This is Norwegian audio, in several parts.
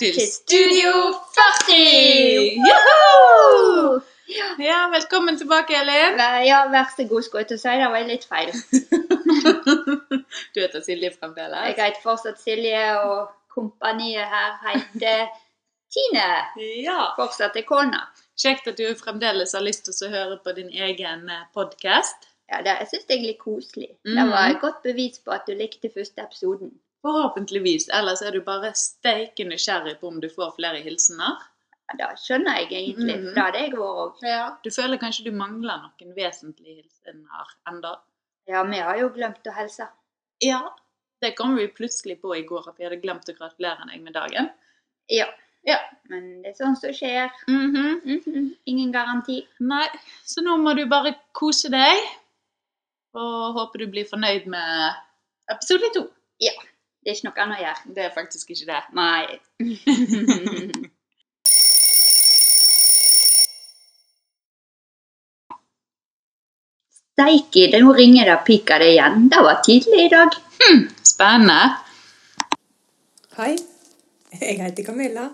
Velkommen til Studio 40! Joho! Ja, velkommen tilbake, Elin. Ja, vær så god, skulle jeg til å si. Det var litt feil. Du heter Silje fremdeles? Jeg heter fortsatt Silje, og kompaniet her heter Tine. Ja. Fortsatt er kona. Kjekt at du fremdeles har lyst til å høre på din egen podkast. Ja, det syns jeg er litt koselig. Det Mhm. var et godt bevis på at du likte første episoden. Forhåpentligvis. Ellers er du bare steike nysgjerrig på om du får flere hilsener. Ja, da skjønner jeg egentlig, Mm. det hadde jeg vært òg. Ja. Du føler kanskje du mangler noen vesentlige hilsener enda? Ja, vi har jo glemt å hilse. Ja. Det kom vi plutselig på i går, at vi hadde glemt å gratulere deg med dagen. Ja. Ja. Men det er sånn som skjer. Mhm. Mhm. Ingen garanti. Nei, så nå må du bare kose deg. Og håper du blir fornøyd med episode to. Det er ikke noe annet å gjøre. Det er faktisk ikke det. Nei. Steike, nå ringer det piker det igjen. Det var tidlig i dag. Spennende. Hei, jeg heter Camilla.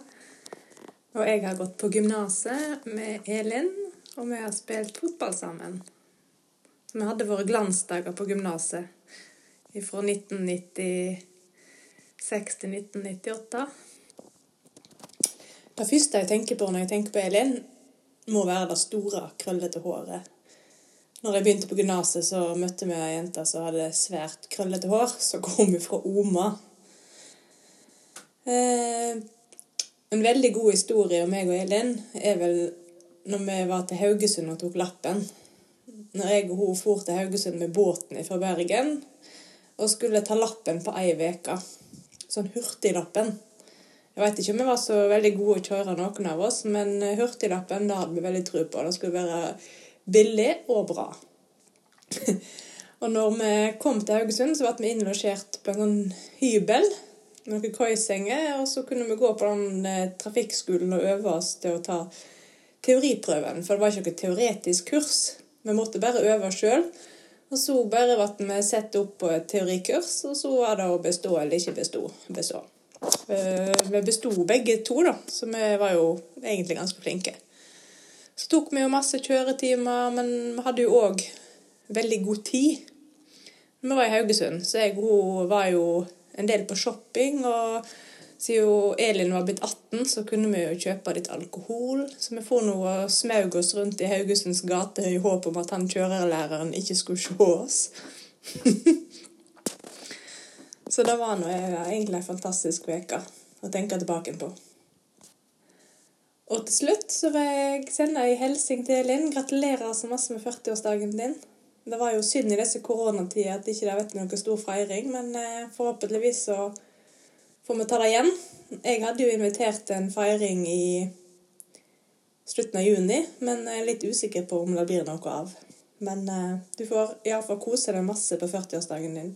Og jeg har gått på gymnaset med Elin, og vi har spilt fotball sammen. Vi hadde våre glansdager på gymnaset fra 1996 til 1998. Det første jeg tenker på når jeg tenker på Elin, må være det store, krøllete håret. Når jeg begynte på gymnaset, så møtte vi ei jente som hadde svært krøllete hår. Så kom fra Oma. Eh, en veldig god historie om meg og Elin er vel når vi var til Haugesund og tok lappen. Når jeg og hun for til Haugesund med båten fra Bergen og skulle ta lappen på ei uke. Sånn hurtiglappen. Jeg vet ikke om vi var så veldig gode å kjøre, noen av oss, men hurtiglappen det hadde vi veldig tro på. Det skulle være billig og bra. og når vi kom til Haugesund, så ble vi innlosjert på en sånn hybel noen koisenger, og så kunne vi gå på den eh, trafikkskolen og øve oss til å ta teoriprøven. For det var ikke noe teoretisk kurs. Vi måtte bare øve oss sjøl. Og så bare ble vi satt opp på et teorikurs, og så var det å bestå eller ikke bestå. bestå. Eh, Vi besto begge to, da, så vi var jo egentlig ganske flinke. Så tok vi jo masse kjøretimer, men vi hadde jo òg veldig god tid. Vi var i Haugesund, så jeg hun var jo en del på shopping. Og siden Elin var blitt 18, så kunne vi jo kjøpe litt alkohol. Så vi får nå smaug oss rundt i Haugesunds gate i håp om at han kjørerlæreren ikke skulle se oss. så det var nå egentlig en fantastisk uke å tenke tilbake på. Og til slutt så vil jeg sende ei hilsen til Elin. Gratulerer så masse med 40-årsdagen din. Det var jo synd i disse koronatider at ikke det ble noen stor feiring, men eh, forhåpentligvis så får vi ta det igjen. Jeg hadde jo invitert til en feiring i slutten av juni, men jeg er litt usikker på om det blir noe av. Men uh, du får iallfall kose deg masse på 40-årsdagen din.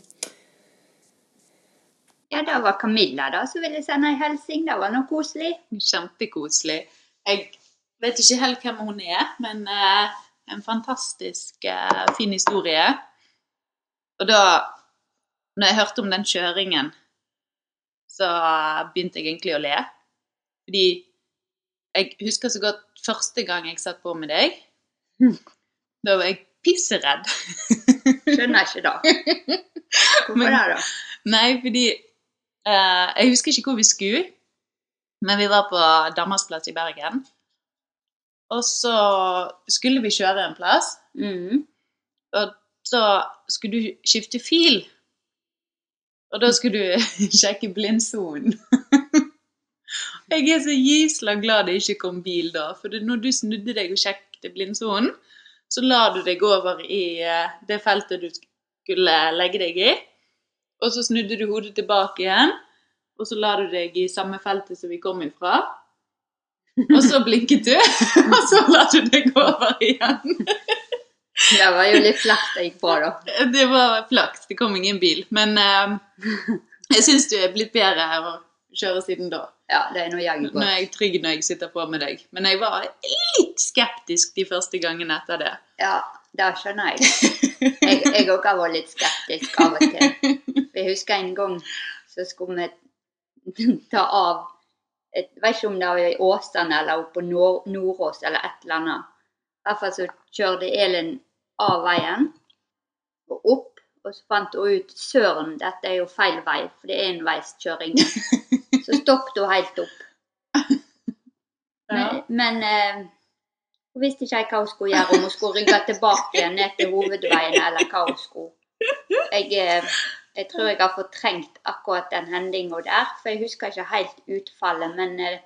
Ja, det var Camilla da, som ville sende ei hilsen. Det var noe koselig. Kjempekoselig. Jeg vet ikke helt hvem hun er, men uh, en fantastisk uh, fin historie. Og da når jeg hørte om den kjøringen, så begynte jeg egentlig å le. Fordi jeg husker så godt første gang jeg satt på med deg. Da var jeg pisseredd. Skjønner ikke det. Hvorfor Men- det, da? Nei, fordi uh, Jeg husker ikke hvor vi skulle, men vi var på Danmarksplass i Bergen. Og så skulle vi kjøre en plass, mm. og så skulle du skifte fil. Og da skulle du sjekke blindsonen. Jeg er så gysla glad det ikke kom bil da, for når du snudde deg og sjekket blindsonen, så la du deg over i eh, det feltet du skulle legge deg i, og så snudde du hodet tilbake igjen, og så la du deg i samme feltet som vi kom ifra, og så blinket du, og så la du deg over igjen. Det var jo litt flaks det gikk bra, da. Det var flaks, det kom ingen bil, men eh, jeg synes du er blitt bedre her å kjøre siden da. Ja, det er noe jeg jaggu Nå er jeg trygg når jeg sitter på med deg. Men jeg var litt skeptisk de første gangene etter det. Ja, det skjønner jeg. Jeg òg vært litt skeptisk av og til. For Jeg husker en gang så skulle vi ta av Jeg vet ikke om det var i Åsane eller oppe på Nordås eller et eller annet. I hvert fall så kjørte Elin av veien og opp, og så fant hun ut søren, dette er jo feil vei, for det er enveiskjøring. Så stoppet hun helt opp. Men, men eh, hun visste ikke hva hun skulle gjøre, om hun skulle rygge tilbake ned til hovedveien, eller hva hun skulle. Jeg, eh, jeg tror jeg har fortrengt akkurat den hendinga der, for jeg husker ikke helt utfallet, men eh,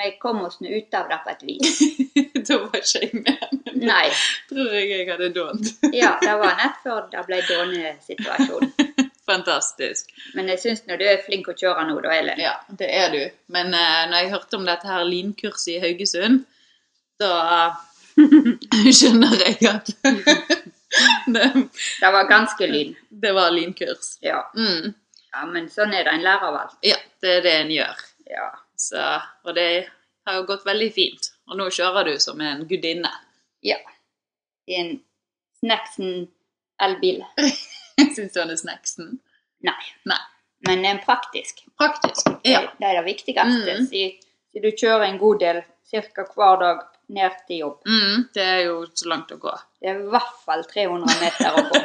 vi kom oss nå ut av det på et vis. da var ikke jeg med, Nei. tror jeg jeg hadde dånt. Ja, det var nett før det ble dånesituasjon. Fantastisk. Men jeg syns du er flink å kjøre nå, da, Elin. Ja, det er du. Men uh, når jeg hørte om dette her linkurset i Haugesund, da skjønner jeg at det, Det var ganske lyn. det var linkurs. Ja. Mm. ja, men sånn er det. En lærer av alt. Ja, det er det en gjør. Ja. Så, og det har jo gått veldig fint. Og nå kjører du som en gudinne. Ja. I en Snacksen elbil. Syns du han er snacksen? Nei. Nei. Men en praktisk. Praktisk. Ja. Det er det viktigste. Mm. Si du kjører en god del ca. hver dag ned til jobb. Mm, det er jo så langt å gå. Det er i hvert fall 300 meter å gå.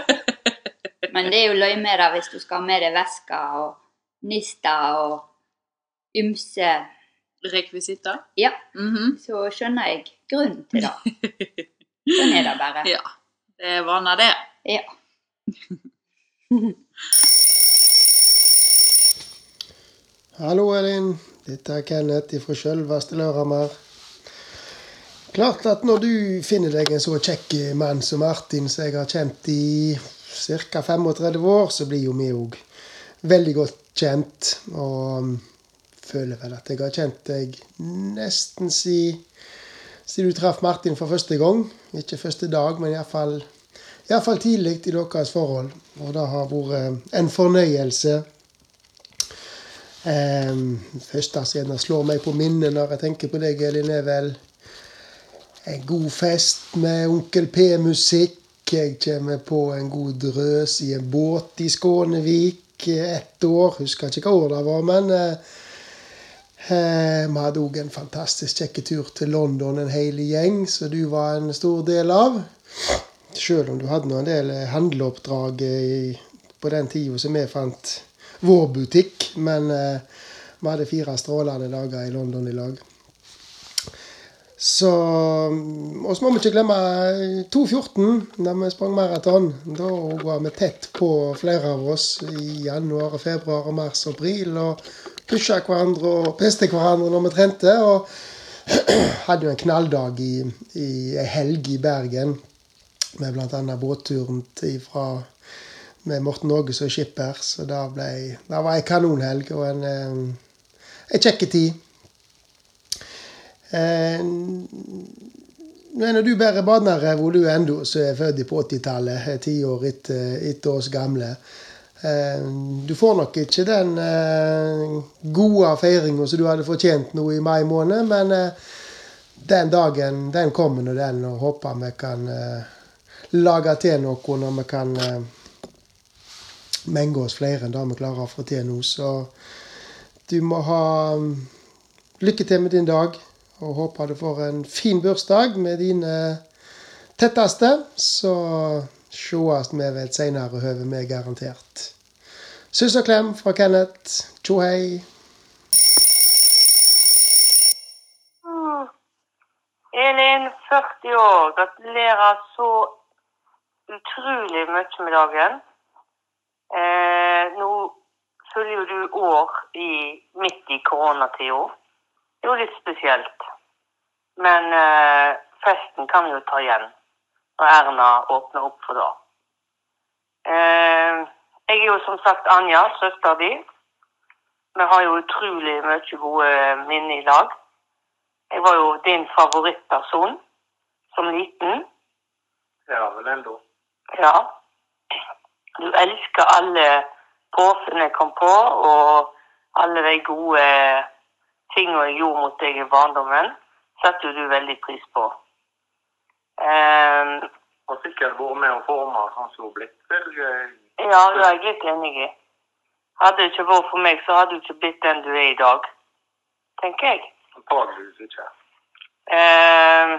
Men det er jo løye med det hvis du skal ha med deg vesker og nister og ymse Rekvisitter. Ja, Mhm. så skjønner jeg grunnen til det. Sånn er det bare. Ja. Det er vaner, det. Ja. Hallo, Elin. Dette er Kenneth fra sjølveste Lørhammer. Klart at når du finner deg en så kjekk mann som Martin, som jeg har kjent i ca. 35 år, så blir jo vi òg veldig godt kjent. Og føler vel at jeg har kjent deg nesten siden si du traff Martin for første gang. Ikke første dag, men iallfall Iallfall tidlig i deres forhold. Og det har vært en fornøyelse. Eh, første som slår meg på minnet når jeg tenker på deg, Elin, er vel en god fest med Onkel P-musikk. Jeg kommer på en god drøs i en båt i Skånevik ett år. Husker ikke hva år det var, men eh, eh, vi hadde òg en fantastisk kjekk tur til London, en hel gjeng, som du var en stor del av. Selv om du hadde en del handleoppdrag i, på den tida som vi fant vår butikk. Men eh, vi hadde fire strålende dager i London i lag. Så Og så må vi ikke glemme 2.14, da vi sprang maraton. Da var vi tett på flere av oss i januar, februar, mars og april. Og pusha hverandre og peste hverandre når vi trente. Og hadde jo en knalldag i, i helg i Bergen med bl.a. båtturen fra med Morten Åge som skipper. Så det, ble, det var ei kanonhelg og en, eh, kjekk tid. Eh, Nå er du bare badnere hvor du ennå som er født på 80-tallet, er ti år etter, etter oss gamle. Eh, Du får nok ikke den eh, gode feiringa som du hadde fortjent nå i mai måned, men eh, den dagen den kommer nå, den, og håper vi kan lage til noe når vi kan menge oss flere enn det vi klarer å få til nå. Så du må ha mm, lykke til med din dag, og håper du får en fin bursdag med dine tetteste. Så sees vi ved et senere høve, vi garantert. Suss og klem fra Kenneth. Tjo hei. Mm. Elin, 40 år. Gratulerer så utrolig mye med dagen. Eh, nå fyller du år i, midt i koronatida. Det er jo litt spesielt. Men eh, festen kan vi jo ta igjen når Erna åpner opp for det. Eh, jeg er jo som sagt Anja, søster di. Vi har jo utrolig mye gode minner i lag. Jeg var jo din favorittperson som liten. Ja, vel ennå. Ja. Du elsker alle påfunn jeg kom på, og alle de gode tingene jeg gjorde mot deg i barndommen, setter du veldig pris på. Ehm, Og sikkert vært med å forme sånn som hun blitt. Vel, eh, ja, det er jeg litt enig i. Hadde det ikke vært for meg, så hadde du ikke blitt den du er i dag. Tenker jeg. Antakeligvis ikke. Um,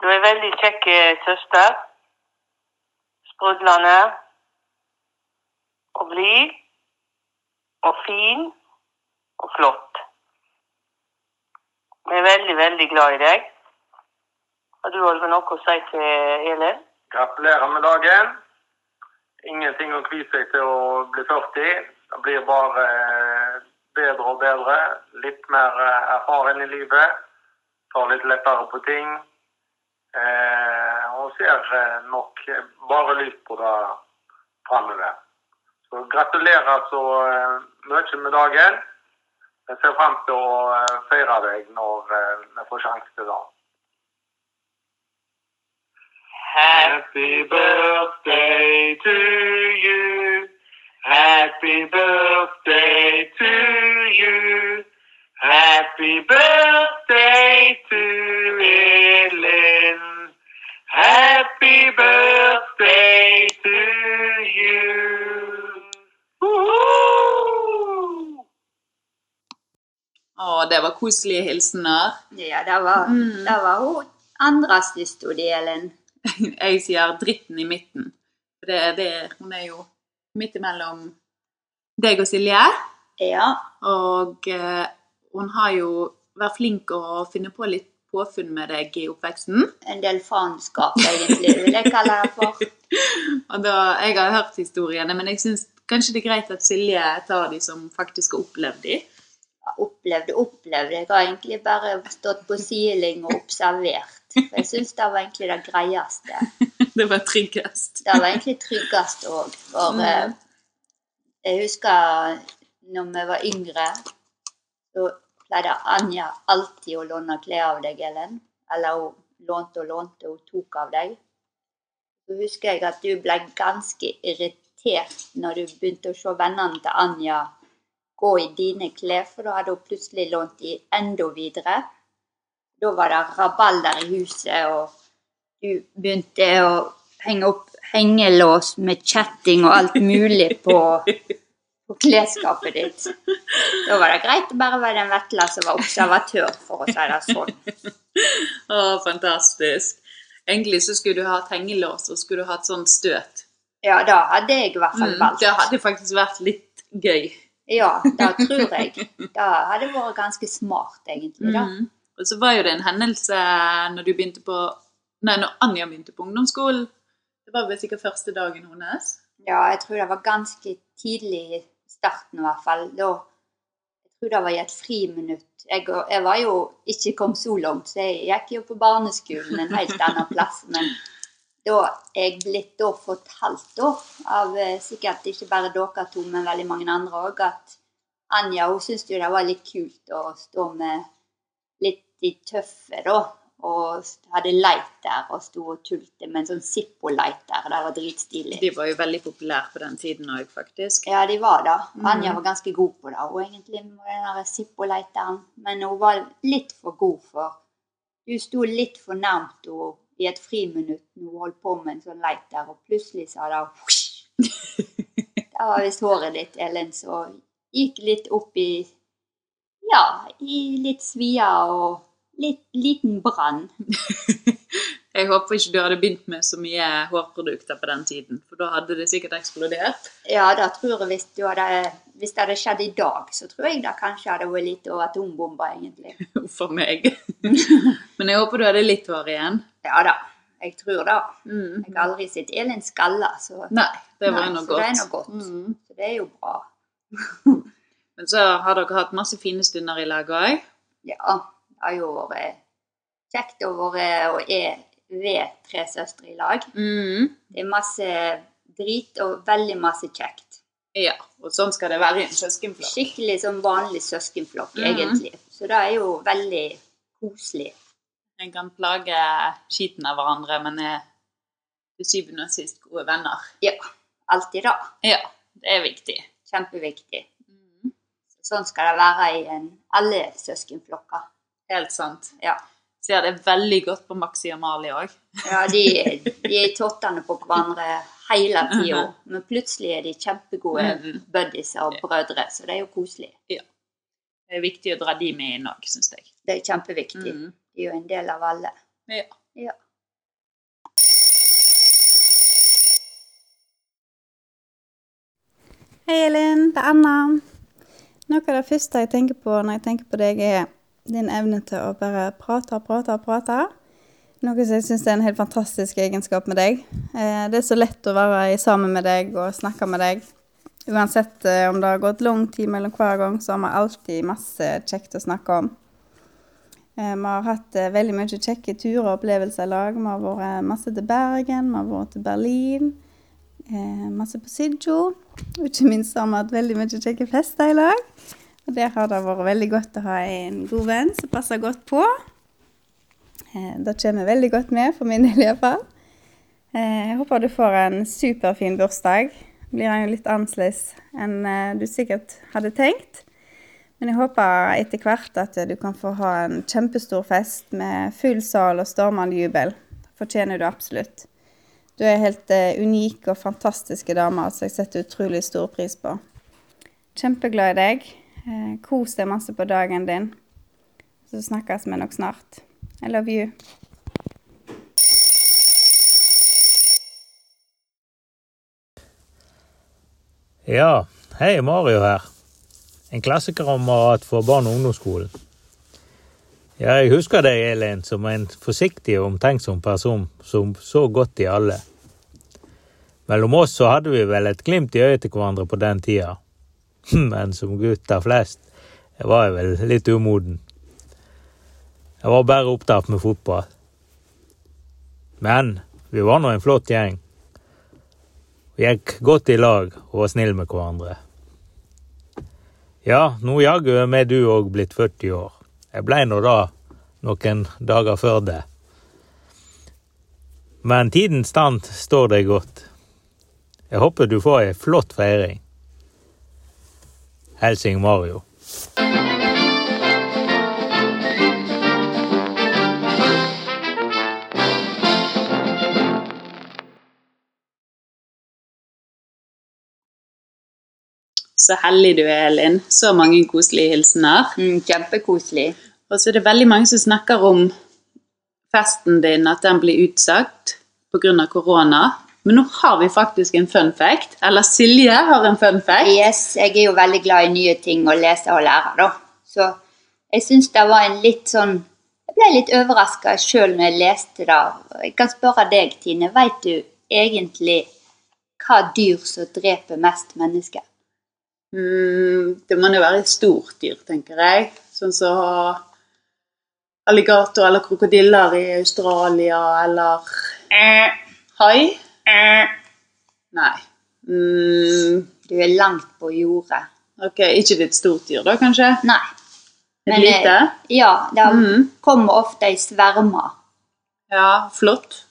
du er en veldig kjekk eh, søster. Sprudlende. Og blid. Og fin. Og flott. Vi er veldig, veldig glad i deg. Har du Olve noe å si til Elin? Gratulerer med dagen. Ingenting å kvie seg til å bli 40. Det blir bare eh, bedre og bedre. Litt mer eh, erfaren i livet. Tar litt lettere på ting. Eh, og ser nok bare lyst på det framover. Så gratulerer så mye med dagen. Jeg ser frem til å feire deg når vi får sjanse til det. Happy birthday to you. Happy birthday to you. Happy birthday to Elin. Happy birthday to you. Woohoo! Å, det var koselige hilsener. Ja, det var, Mm. det var hun andre største delen. Jeg sier dritten i midten. For det det Hun er jo midt imellom deg og Silje. Ja, Og eh, hun har jo vært flink å finne på litt påfunn med deg i oppveksten. en del faenskap egentlig, vil jeg kalle det for. Og da, Jeg har hørt historiene, men jeg syns kanskje det er greit at Silje tar de som faktisk har opplevd de. Opplevde, opplevde. Jeg har egentlig bare stått på siling og observert. For jeg syns det var egentlig det greieste. Det var tryggest. Det var egentlig tryggest òg. For Mm. eh, jeg husker når vi var yngre, så pleide Anja alltid å låne klær av deg, Ellen. Eller hun lånte og lånte, og tok av deg. Så husker jeg at du ble ganske irritert når du begynte å se vennene til Anja gå i dine klær, for da hadde hun plutselig lånt de enda videre. Da var det rabalder i huset, og du begynte å henge opp hengelås med kjetting og alt mulig på, på klesskapet ditt. Da var det greit å bare være den Vetle som var observatør, for å si det sånn. Å, fantastisk. Egentlig så skulle du hatt hengelås, og skulle du hatt sånn støt. Ja, da hadde jeg i hvert fall Mm, det hadde faktisk vært litt gøy. Ja, det tror jeg. Det hadde vært ganske smart, egentlig. da. Mm. Og så var jo det en hendelse når du begynte på Nei, når Anja begynte på ungdomsskolen. Det var vel sikkert første dagen hennes. Ja, jeg tror det var ganske tidlig i starten i hvert fall. Da, jeg tror det var i et friminutt. Jeg, jeg var jo ikke kom så langt, så jeg gikk jo på barneskolen en helt annen plass. Men da er jeg blitt da fortalt da, av eh, sikkert ikke bare dere to, men veldig mange andre òg, at Anja hun syntes jo det var litt kult å stå med litt i tøffe, da. Og hadde lighter og sto og tulte med en sånn Zippo-lighter. Det var dritstilig. De var jo veldig populære på den tiden òg, faktisk. Ja, de var det. Mhm. Anja var ganske god på det, hun egentlig, med den Zippo-lighteren. Men hun var litt for god for Hun sto litt for nærmt henne i et friminutt når hun holdt på med en sånn lighter, og plutselig sa det! Det var visst håret ditt, Ellen, så gikk litt opp i Ja, i litt svier og litt liten brann. Jeg håper ikke du hadde begynt med så mye hårprodukter på den tiden, for da hadde det sikkert eksplodert. Ja, da tror jeg hvis, du hadde, hvis det hadde skjedd i dag, så tror jeg det kanskje hadde vært litt atombomber, egentlig. A meg. Men jeg håper du hadde litt hår igjen. Ja da, jeg tror det. Mm. Jeg har aldri sett Elin skalla, så, Nei, det var Nei, så godt. det er noe godt. Mm. så det er jo bra. Men så har dere hatt masse fine stunder i lag òg. Ja, har jo vært kjekt å være og er ved tre søstre i lag. Mm. Det er masse drit og veldig masse kjekt. Ja, og sånn skal det være i en søskenflokk. Skikkelig som vanlig søskenflokk, mm. egentlig. Så det er jo veldig koselig. En kan plage skiten av hverandre, men er til syvende og sist gode venner. Ja, alltid da. Ja, det er viktig. Kjempeviktig. Mm. Sånn skal det være i en, alle søskenflokker. Helt sant. Ja. Ser det veldig godt på Maxi og Mali òg. Ja, de, de er tottene på hverandre hele tida. Men plutselig er de kjempegode Mhm. buddies og brødre, så det er jo koselig. Ja. Det er viktig å dra de med inn òg, syns jeg. Det er kjempeviktig. Mm. De er jo en del av alle. Ja. Ja. Hei Elin, det er Anna. Noe av det første jeg tenker på når jeg tenker på deg, er din evne til å bare prate, prate, prate. Noe som jeg syns er en helt fantastisk egenskap med deg. Eh, Det er så lett å være sammen med deg og snakke med deg. Uansett eh, om det har gått lang tid mellom hver gang, så har vi alltid masse kjekt å snakke om. Eh, Vi har hatt veldig mye kjekke turer og opplevelser i lag. Vi har vært masse til Bergen, vi har vært til Berlin, masse på Sidjo. Og ikke minst har vi hatt veldig mye kjekke fester i lag. Og der har det vært veldig godt å ha en god venn som passer godt på. Eh, Det kommer veldig godt med, for min del iallfall. Jeg håper du får en superfin bursdag. Blir han jo litt annerledes enn eh, du sikkert hadde tenkt. Men jeg håper etter hvert at du kan få ha en kjempestor fest med full sal og stormende jubel. Fortjener du absolutt. Du er helt eh, unik og fantastiske dame, som jeg setter utrolig stor pris på. Kjempeglad i deg. Eh, kos deg masse på dagen din. Så snakkes vi nok snart. I love you. Ja, hei, Mario her. En klassiker om klassekamerat for barn- og ungdomsskolen. Ja, jeg husker deg, Elin, som en forsiktig og omtenksom person som så godt i alle. Mellom oss så hadde vi vel et glimt i øyet til hverandre på den tida. Men som gutter flest jeg var jeg vel litt umoden. Jeg var bare opptatt med fotball. Men vi var nå en flott gjeng. Vi gikk godt i lag og var snille med hverandre. Ja, nå jaggu er vi du òg blitt 40 år. Jeg blei nå da noen dager før det. Men tidens stand står deg godt. Jeg håper du får ei flott feiring. Helsing Mario. Så heldig du er, Elin. Så mange koselige hilsener. Mm, kjempekoselig. Og så er det veldig mange som snakker om festen din, at den blir utsatt pga. korona. Men nå har vi faktisk en fun fact. Eller Silje har en fun fact. Yes, jeg er jo veldig glad i nye ting å lese og lære, da. Så jeg syns det var en litt sånn Jeg ble litt overraska sjøl når jeg leste det. Jeg kan spørre deg, Tine. Veit du egentlig hva dyr som dreper mest mennesker? Mm, det må jo være et stort dyr, tenker jeg. Sånn som alligator eller krokodiller i Australia, eller hai. Nei. Mm, Du er langt på jordet. ok, ikke ditt stort dyr da, kanskje? Nei. Et Men, lite? eh, Ja, det mm. kommer ofte i svermer. Ja, flott.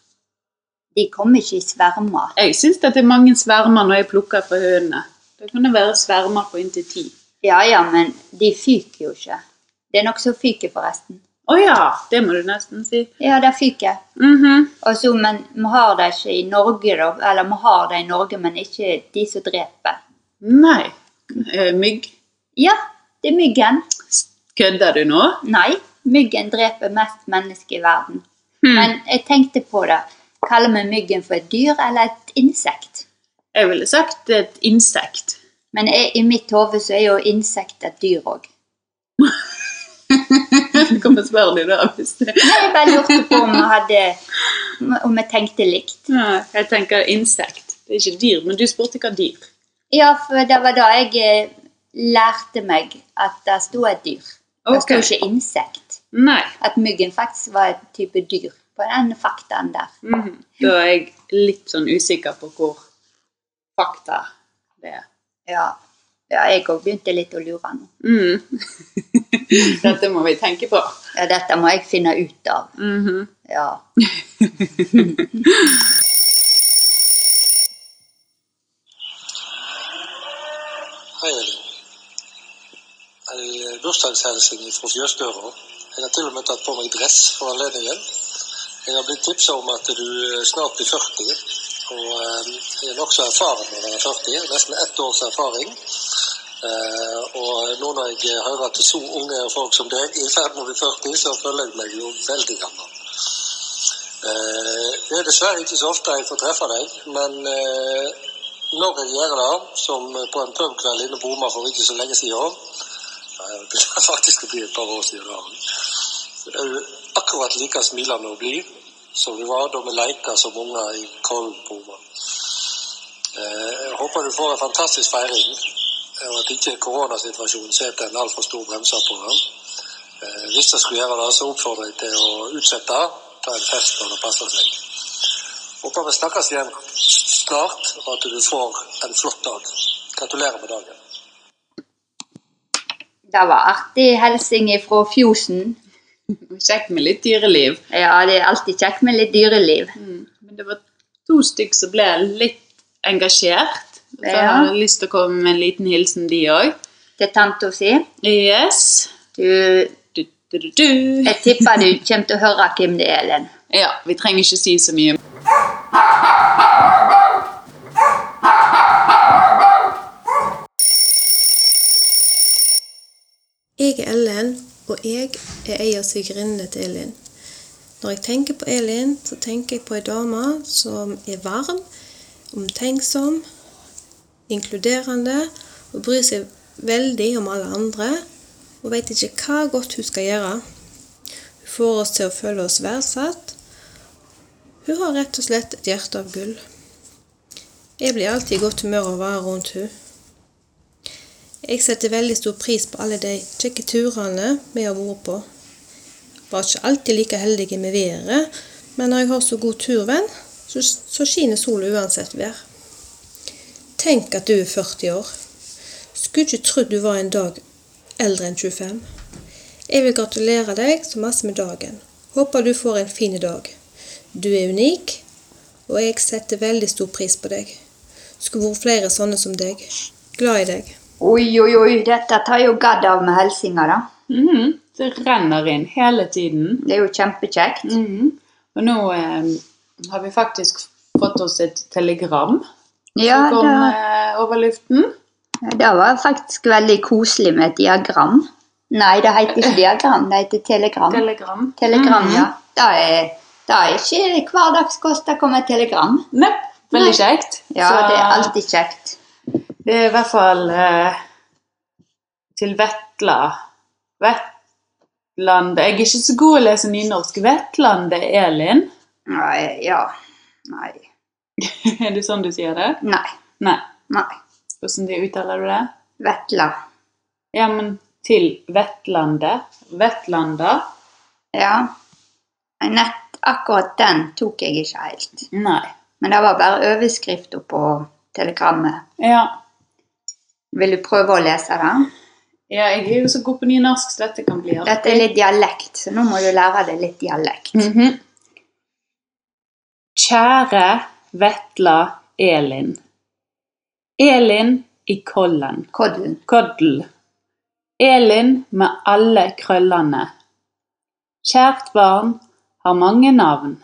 De kommer ikke i svermer. Jeg syns det er mange svermer når jeg plukker fra hønene. Det kan det være svermer på inntil ti. Ja ja, men de fyker jo ikke. Det er nok så fyker, forresten. Å ja, det må du nesten si. Ja, det fikk jeg. Mm Og så, men vi har det ikke i Norge, da. Eller vi har det i Norge, men ikke de som dreper. Nei. Eh, Mygg. Ja, det er myggen. Kødder du nå? Nei, myggen dreper mest mennesker i verden. Hmm. Men jeg tenkte på det. Kaller vi myggen for et dyr eller et insekt? Jeg ville sagt et insekt. Men jeg, i mitt hode så er jo insekt et dyr òg. Hvorfor spør dem da? Hvis det... Jeg bare lurte på om vi hadde Om vi tenkte likt. Ja, jeg tenker insekt. Det er ikke dyr, men du spurte hva dyr. Ja, for det var da jeg eh, lærte meg at det sto et dyr. Det sto ikke insekt. Nei. At myggen faktisk var et type dyr. På den faktaen der. Mhm. Da er jeg litt sånn usikker på hvor fakta det er. Ja, ja jeg òg begynte litt å lure nå. Mm. Dette må vi tenke på. Ja, dette må jeg finne ut av. Mhm. Ja. Hei, Elin. Ei bursdagshilsen fra fjøsdøra. Jeg har til og med tatt på meg dress for anledningen. Jeg har blitt tipsa om at du snart blir 40, og jeg er nokså erfaren når jeg er 40. Nesten ett års erfaring. Eh, og nå når jeg hører at så unge folk som deg er i ferd med å bli 40, så føler jeg meg jo veldig gammel. Eh, Det er dessverre ikke så ofte jeg får treffe deg, men eh, når jeg gjør det, som på en pubkveld inne på Oma for ikke så lenge siden Det blir faktisk å bli et par år siden. det er akkurat like smilende og blid som vi var da vi leker som unger i Kollen. Eh, Jeg håper du får en fantastisk feiring, og at ikke koronasituasjonen setter en altfor stor bremser på den. Eh, Hvis jeg skulle gjøre det, så oppfordrer jeg til å utsette, ta en fest når det passer seg. Håper vi snakkes igjen snart, og at du får en flott dag. Gratulerer med dagen. Det var artig hilsing fra Fjosen. Kjekt med litt dyreliv. Ja, det er alltid kjekt med litt dyreliv. Men det var to stykk som ble litt engasjert. Så jeg har hadde lyst til å komme med en liten hilsen, de òg. Til tanta si. Yes. Du, Du, du, du, du. jeg tipper du kommer til å høre hvem det er, Ellen. Ja, vi trenger ikke si så mye. Jeg er Ellen, og jeg er ei av svigerinnene til Elin. Når jeg tenker på Elin, så tenker jeg på ei dame som er varm, omtenksom, inkluderende og bryr seg veldig om alle andre og veit ikke hva godt hun skal gjøre. Hun får oss til å føle oss verdsatt. Hun har rett og slett et hjerte av gull. Jeg blir alltid i godt humør av å være rundt hun. Jeg setter veldig stor pris på alle de kjekke turene vi har vært på. Var ikke alltid like heldige med været, men når jeg har så god turvenn, så, så skinner sola uansett vær. Tenk at du er 40 år. Skulle ikke trodd du var en dag eldre enn 25. Jeg vil gratulere deg så masse med dagen. Håper du får en fin dag. Du er unik, og jeg setter veldig stor pris på deg. Skulle vært flere sånne som deg. Glad i deg. Oi, oi, oi, dette tar jo gadd av med helsinga, da. Mhm, Det renner inn hele tiden. Det er jo kjempekjekt. Mhm. Og nå eh, har vi faktisk fått oss et telegram Ja, som kom det, eh, over luften. det var faktisk veldig koselig med et diagram. Nei, det heter ikke diagram, det heter telegram. Telegram. Telegram, Mhm. ja. Det er, det er ikke hverdagskost å komme telegram. Nei, veldig kjekt. Ja, Så det er alltid kjekt. Det er i hvert fall eh, til Vetla. Vetlandet Jeg er ikke så god å lese nynorsk. Vetlandet Elin. Nei, ja. Nei. er det sånn du sier det? Nei. Nei. Nei. Hvordan de uttaler du det? Vetla. Ja, men til Vetlandet? Vettlanda. Ja. Nett, akkurat den tok jeg ikke helt. Nei. Men det var bare overskrifta på telegrammet. Ja. Vil du prøve å lese det? ja, jeg er jo så god på nynorsk, så dette kan bli artig. Dette er litt dialekt, så nå må du lære deg litt dialekt. Mhm. Kjære Vetla Elin. Elin i Kollen. Koddel. Koddel. Elin med alle krøllene. Kjært barn har mange navn.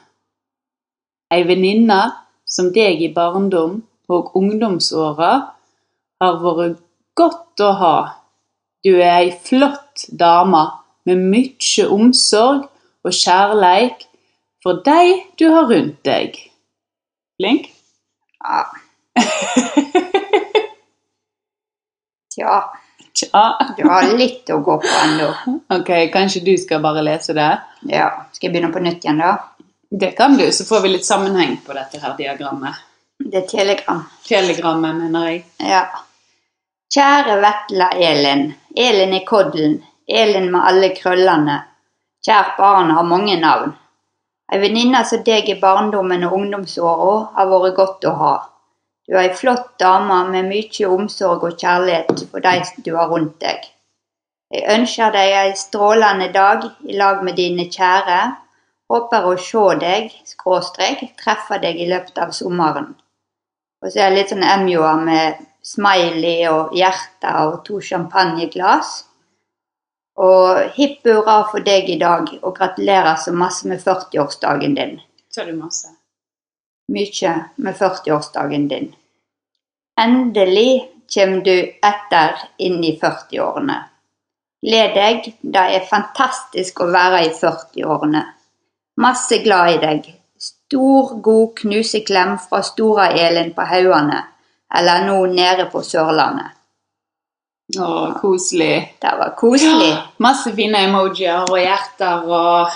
Ei venninne som deg i barndom og ungdomsåra har vært godt å ha. Du er ei flott dame med mykje omsorg og kjærleik for dei du har rundt deg. Flink? Ja. Tja, Tja. du har litt å gå på ennå. Ok, kanskje du skal bare lese det? Ja. Skal jeg begynne på nytt igjen, da? Det kan du, så får vi litt sammenheng på dette her diagrammet. Det er telegram. Telegrammet, mener jeg. Ja. Kjære Vetla Elin. Elin i koddelen. Elin med alle krøllene. Kjært barn har mange navn. Ei venninne som deg i barndommen og ungdomsåra har vært godt å ha. Du er ei flott dame med mye omsorg og kjærlighet for de du har rundt deg. Jeg ønsker deg ei strålende dag i lag med dine kjære. Håper å se deg, skråstrek, treffe deg i løpet av sommeren. Og så er jeg litt sånn emjoa med smiley og hjerte og to champagneglass. Og hipp hurra for deg i dag, og gratulerer så masse med 40-årsdagen din. Sa du masse? Mye med 40-årsdagen din. Endelig kommer du etter inn i 40-årene. Gled deg, det er fantastisk å være i 40-årene. Masse glad i deg. Stor, god knuseklem fra Stora Elin på Hauane, eller nå nede på Sørlandet. Å, koselig. Det var koselig. Masse fine emojier og hjerter og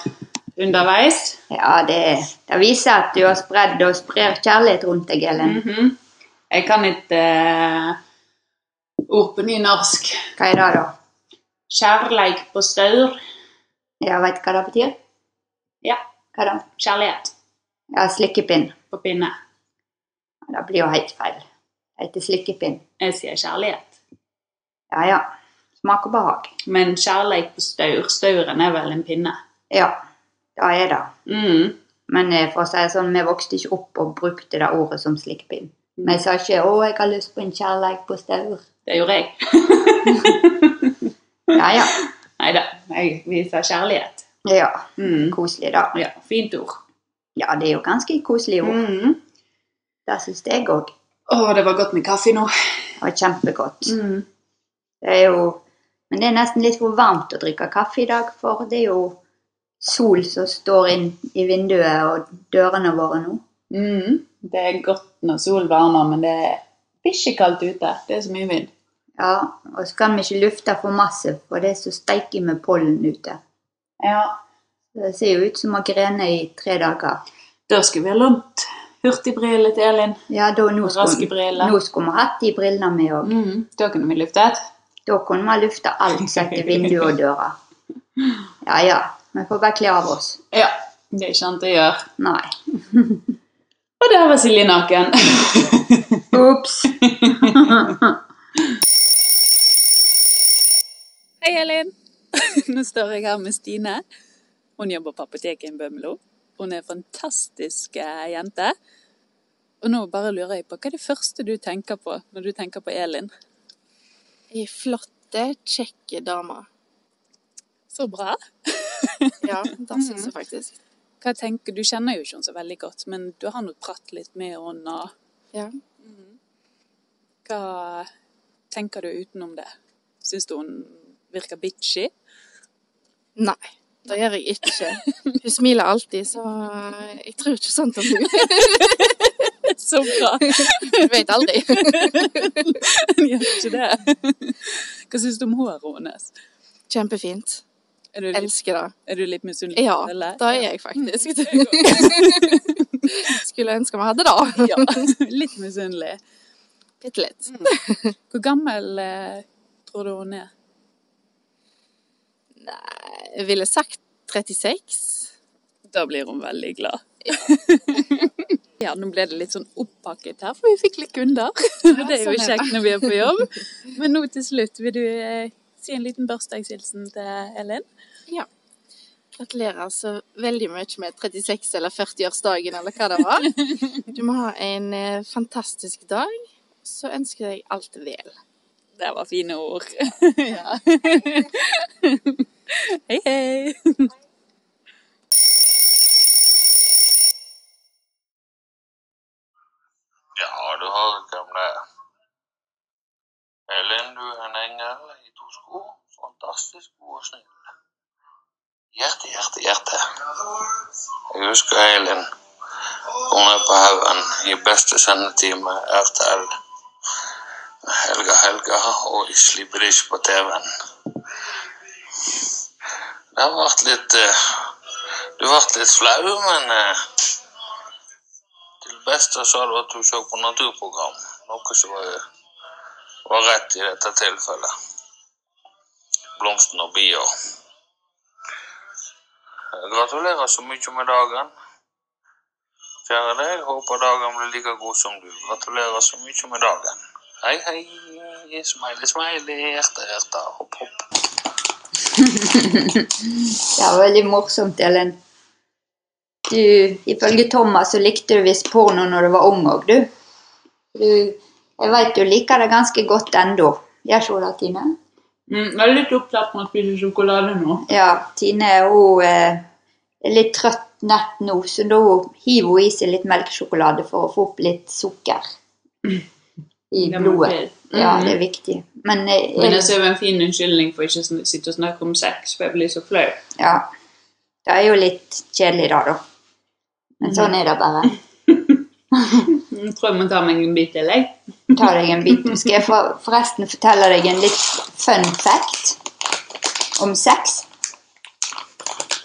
underveis. Ja, det, det viser at du har spredd og sprer kjærlighet rundt deg, Elin. -hmm. Jeg kan eh, ord på nynorsk. Hva er det, da? Kjærleik på staur. Ja, Veit du hva det betyr? Ja, Hva da? kjærlighet Ja, slikkepinn. på pinne. Det blir jo helt feil. Heter slikkepinn. Jeg sier kjærlighet. Ja, ja. Smak og behag. Men kjærlighet på staur. Stauren er vel en pinne. Ja, det er det. Mm. Men eh, for å si det sånn, vi vokste ikke opp og brukte det ordet som slikkepinn. Vi sa ikke 'Å, jeg har lyst på en kjærlighet på staur'. Det gjorde jeg. Ja, ja. Nei da, Vi sa kjærlighet. Ja, Mm. Koselig, da. Ja, fint ord. Ja, det er jo ganske koselig ord. Mm. Det syns jeg òg. Å, det var godt med kaffe nå. Det var kjempegodt. Mm. Det er jo Men det er nesten litt for varmt å drikke kaffe i dag, for det er jo sol som står inn i vinduet og dørene våre nå. Mm. Det er godt når solen varmer, men det er bikkjekaldt ute. Det er så mye vind. Ja, og så kan vi ikke lufte for masse, for det er så steike med pollen ute. Ja. Det ser jo ut som å grene i tre dager. Da skal vi ha lånt hurtigbriller til Elin. Ja, da, nå, skulle, vi hatt de brillene vi òg. Mm. Da kunne vi luftet. Da kunne vi lufte alt sett i vinduer og dører. Ja ja, vi får bare kle av oss. Ja, det er ikke annet å gjøre. Nei. Og der var Silje naken. Ops. Hei, Elin. Nå står jeg her med Stine. Hun jobber på apoteket i Bømlo. Hun er en fantastisk eh, jente. Og nå bare lurer jeg på, hva er det første du tenker på når du tenker på Elin? Ei flotte, kjekke dame. Så bra. Ja, det syns jeg faktisk. Hva tenker, Du kjenner jo ikke henne så veldig godt, men du har nå pratet litt med henne. Ja. Hva tenker du utenom det? Syns du hun virker bitchy? Nei, det gjør jeg ikke. Hun smiler alltid, så jeg tror ikke sånt om hun. Så bra! Du vet aldri. Gjør ikke det? Hva syns du om håret hennes? Kjempefint. Er du litt, Elsker det. er du litt misunnelig? Ja, eller? det er jeg faktisk. Skulle ønske vi hadde det. Ja, litt misunnelig. Bitte litt. Hvor gammel eh, tror du hun er? Jeg ville sagt 36. Da blir hun veldig glad. Ja, nå ble det litt sånn oppakket her, for vi fikk litt kunder. det er jo sånn kjekt når vi er på jobb. Men nå til slutt, vil du eh, si en liten bursdagshilsen til Ellen? Ja. Gratulerer så veldig mye med 36- eller 40-årsdagen, eller hva det var. Du må ha en eh, fantastisk dag. Så ønsker jeg alt vel. Det var fine ord. ja. Hei, hei. Ja, du har det. Elin, du er en engel i to sko. Fantastisk god og snill. Hjerte, hjerte, hjerte. Jeg husker Elin. Hun er på haugen i beste sendetime RTL. Helga Helga og Isli Brish på TV-en. Har vært litt eh, Du ble litt flau, men eh, til det beste så har at du så på naturprogram. Noe som var, var rett i dette tilfellet. Blomsten og bia. Gratulerer så mye med dagen. Kjære deg, håper dagen blir like god som du. Gratulerer så mye med dagen. Hei, hei. Smiley, smiley. Hjerte, hjerte. Hopp, hopp. Det var veldig morsomt, Ellen. Du, ifølge Thomas så likte du visst porno når du var ung òg, du. du. Jeg veit du liker det ganske godt ennå. Gjør ikke det, Tine? Mm, jeg er litt opptatt med å spise sjokolade nå. Ja, Tine hun eh, er litt trøtt nett nå, så da hiver hun i seg litt melkesjokolade for å få opp litt sukker i Det blodet. Ja, Mhm. det er viktig. Men, eh, Men jeg ser jo en fin unnskyldning for ikke å sitte og snakke om sex, for jeg blir så flau. ja, det er jo litt kjedelig da, da. Men sånn er det bare. Jeg tror jeg må ta meg en bit til, jeg. Ta deg en bit. Skal jeg forresten fortelle deg en litt fun fact om sex?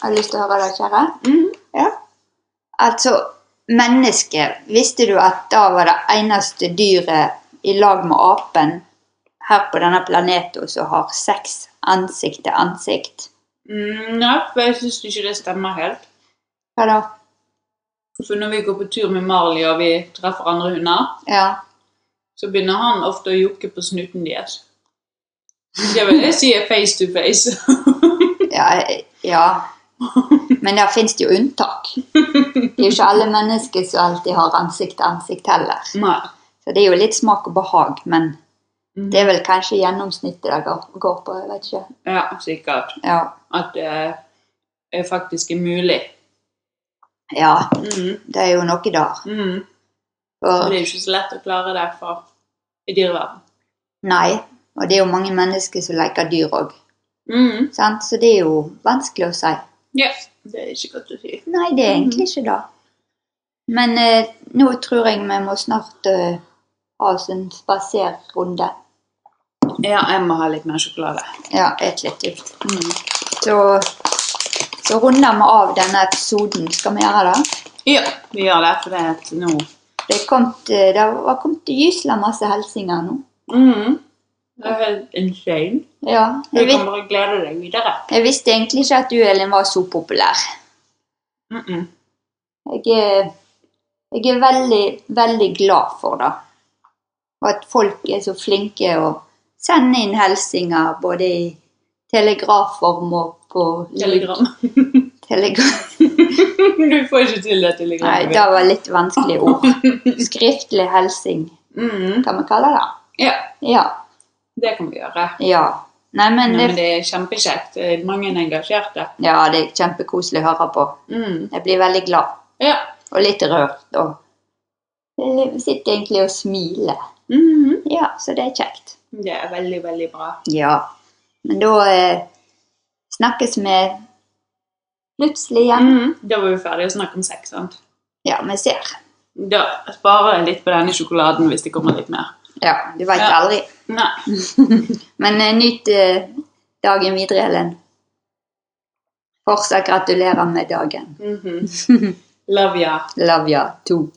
Har du lyst til å høre det, kjære? Ja. Altså, mennesket Visste du at da var det eneste dyret i lag med apen her på denne planeten som har sex ansikt til ansikt? Mm, for jeg syns ikke det stemmer helt. Hva da? For når vi går på tur med Marley og vi treffer andre hunder, Ja. så begynner han ofte å jokke på snuten deres. Det vil jeg si er face to face. Ja, ja. Men der finnes det jo unntak. Det er jo ikke alle mennesker som alltid har ansikt til ansikt heller. Nei. Så det er jo litt smak og behag, men det er vel kanskje gjennomsnittet det går, går på. jeg vet ikke. Ja, sikkert. Ja. At det er faktisk er mulig. ja, Mm. det er jo noe der. Mm. For, Det er jo ikke så lett å klare det for i dyreverden. nei, og det er jo mange mennesker som leker dyr òg. Mm. Så det er jo vanskelig å si. Ja, det er ikke godt å si. Nei, det er egentlig ikke det. Men eh, nå tror jeg vi må snart eh, ha oss en spaserrunde. Ja, jeg må ha litt mer sjokolade. Ja, et litt ut. Så, så runder vi av denne episoden. Skal vi gjøre det? Ja, vi gjør det, for det er et nå Det, er kommet, eh, det har kommet gysla masse hilsener nå. mm. Det er helt insane. Ja, Du jeg, kan å bare glede deg videre. jeg visste egentlig ikke at du, Elin, var så populær. Mm -mm. Jeg er, jeg er veldig, veldig glad for det. Og at folk er så flinke å sende inn hilsener både i telegrafform og på Telegram. Telegram. du får ikke til det telegram. Nei, det var litt vanskelige ord. Skriftlig hilsing, Mm. kan vi kalle det. Ja, Ja. det kan vi gjøre. ja. Nei, men Nei, men det, det er kjempekjekt. Mange er mange engasjerte. ja, det er kjempekoselig å høre på. Mm. Jeg blir veldig glad. Ja. Og litt rørt. Og jeg sitter egentlig og smiler. Mhm. Ja, så det er kjekt. Det er veldig, veldig bra. Ja. Men da eh, snakkes vi plutselig igjen. Mhm. Da var vi ferdige å snakke om sex, sant? Ja, vi ser. Da sparer jeg litt på denne sjokoladen hvis det kommer litt mer. Ja, du veit Ja. aldri. Nei. Men eh, nyt eh, dagen videre, Ellen. Fortsatt gratulerer med dagen. Mhm. Love ya. Love ya too.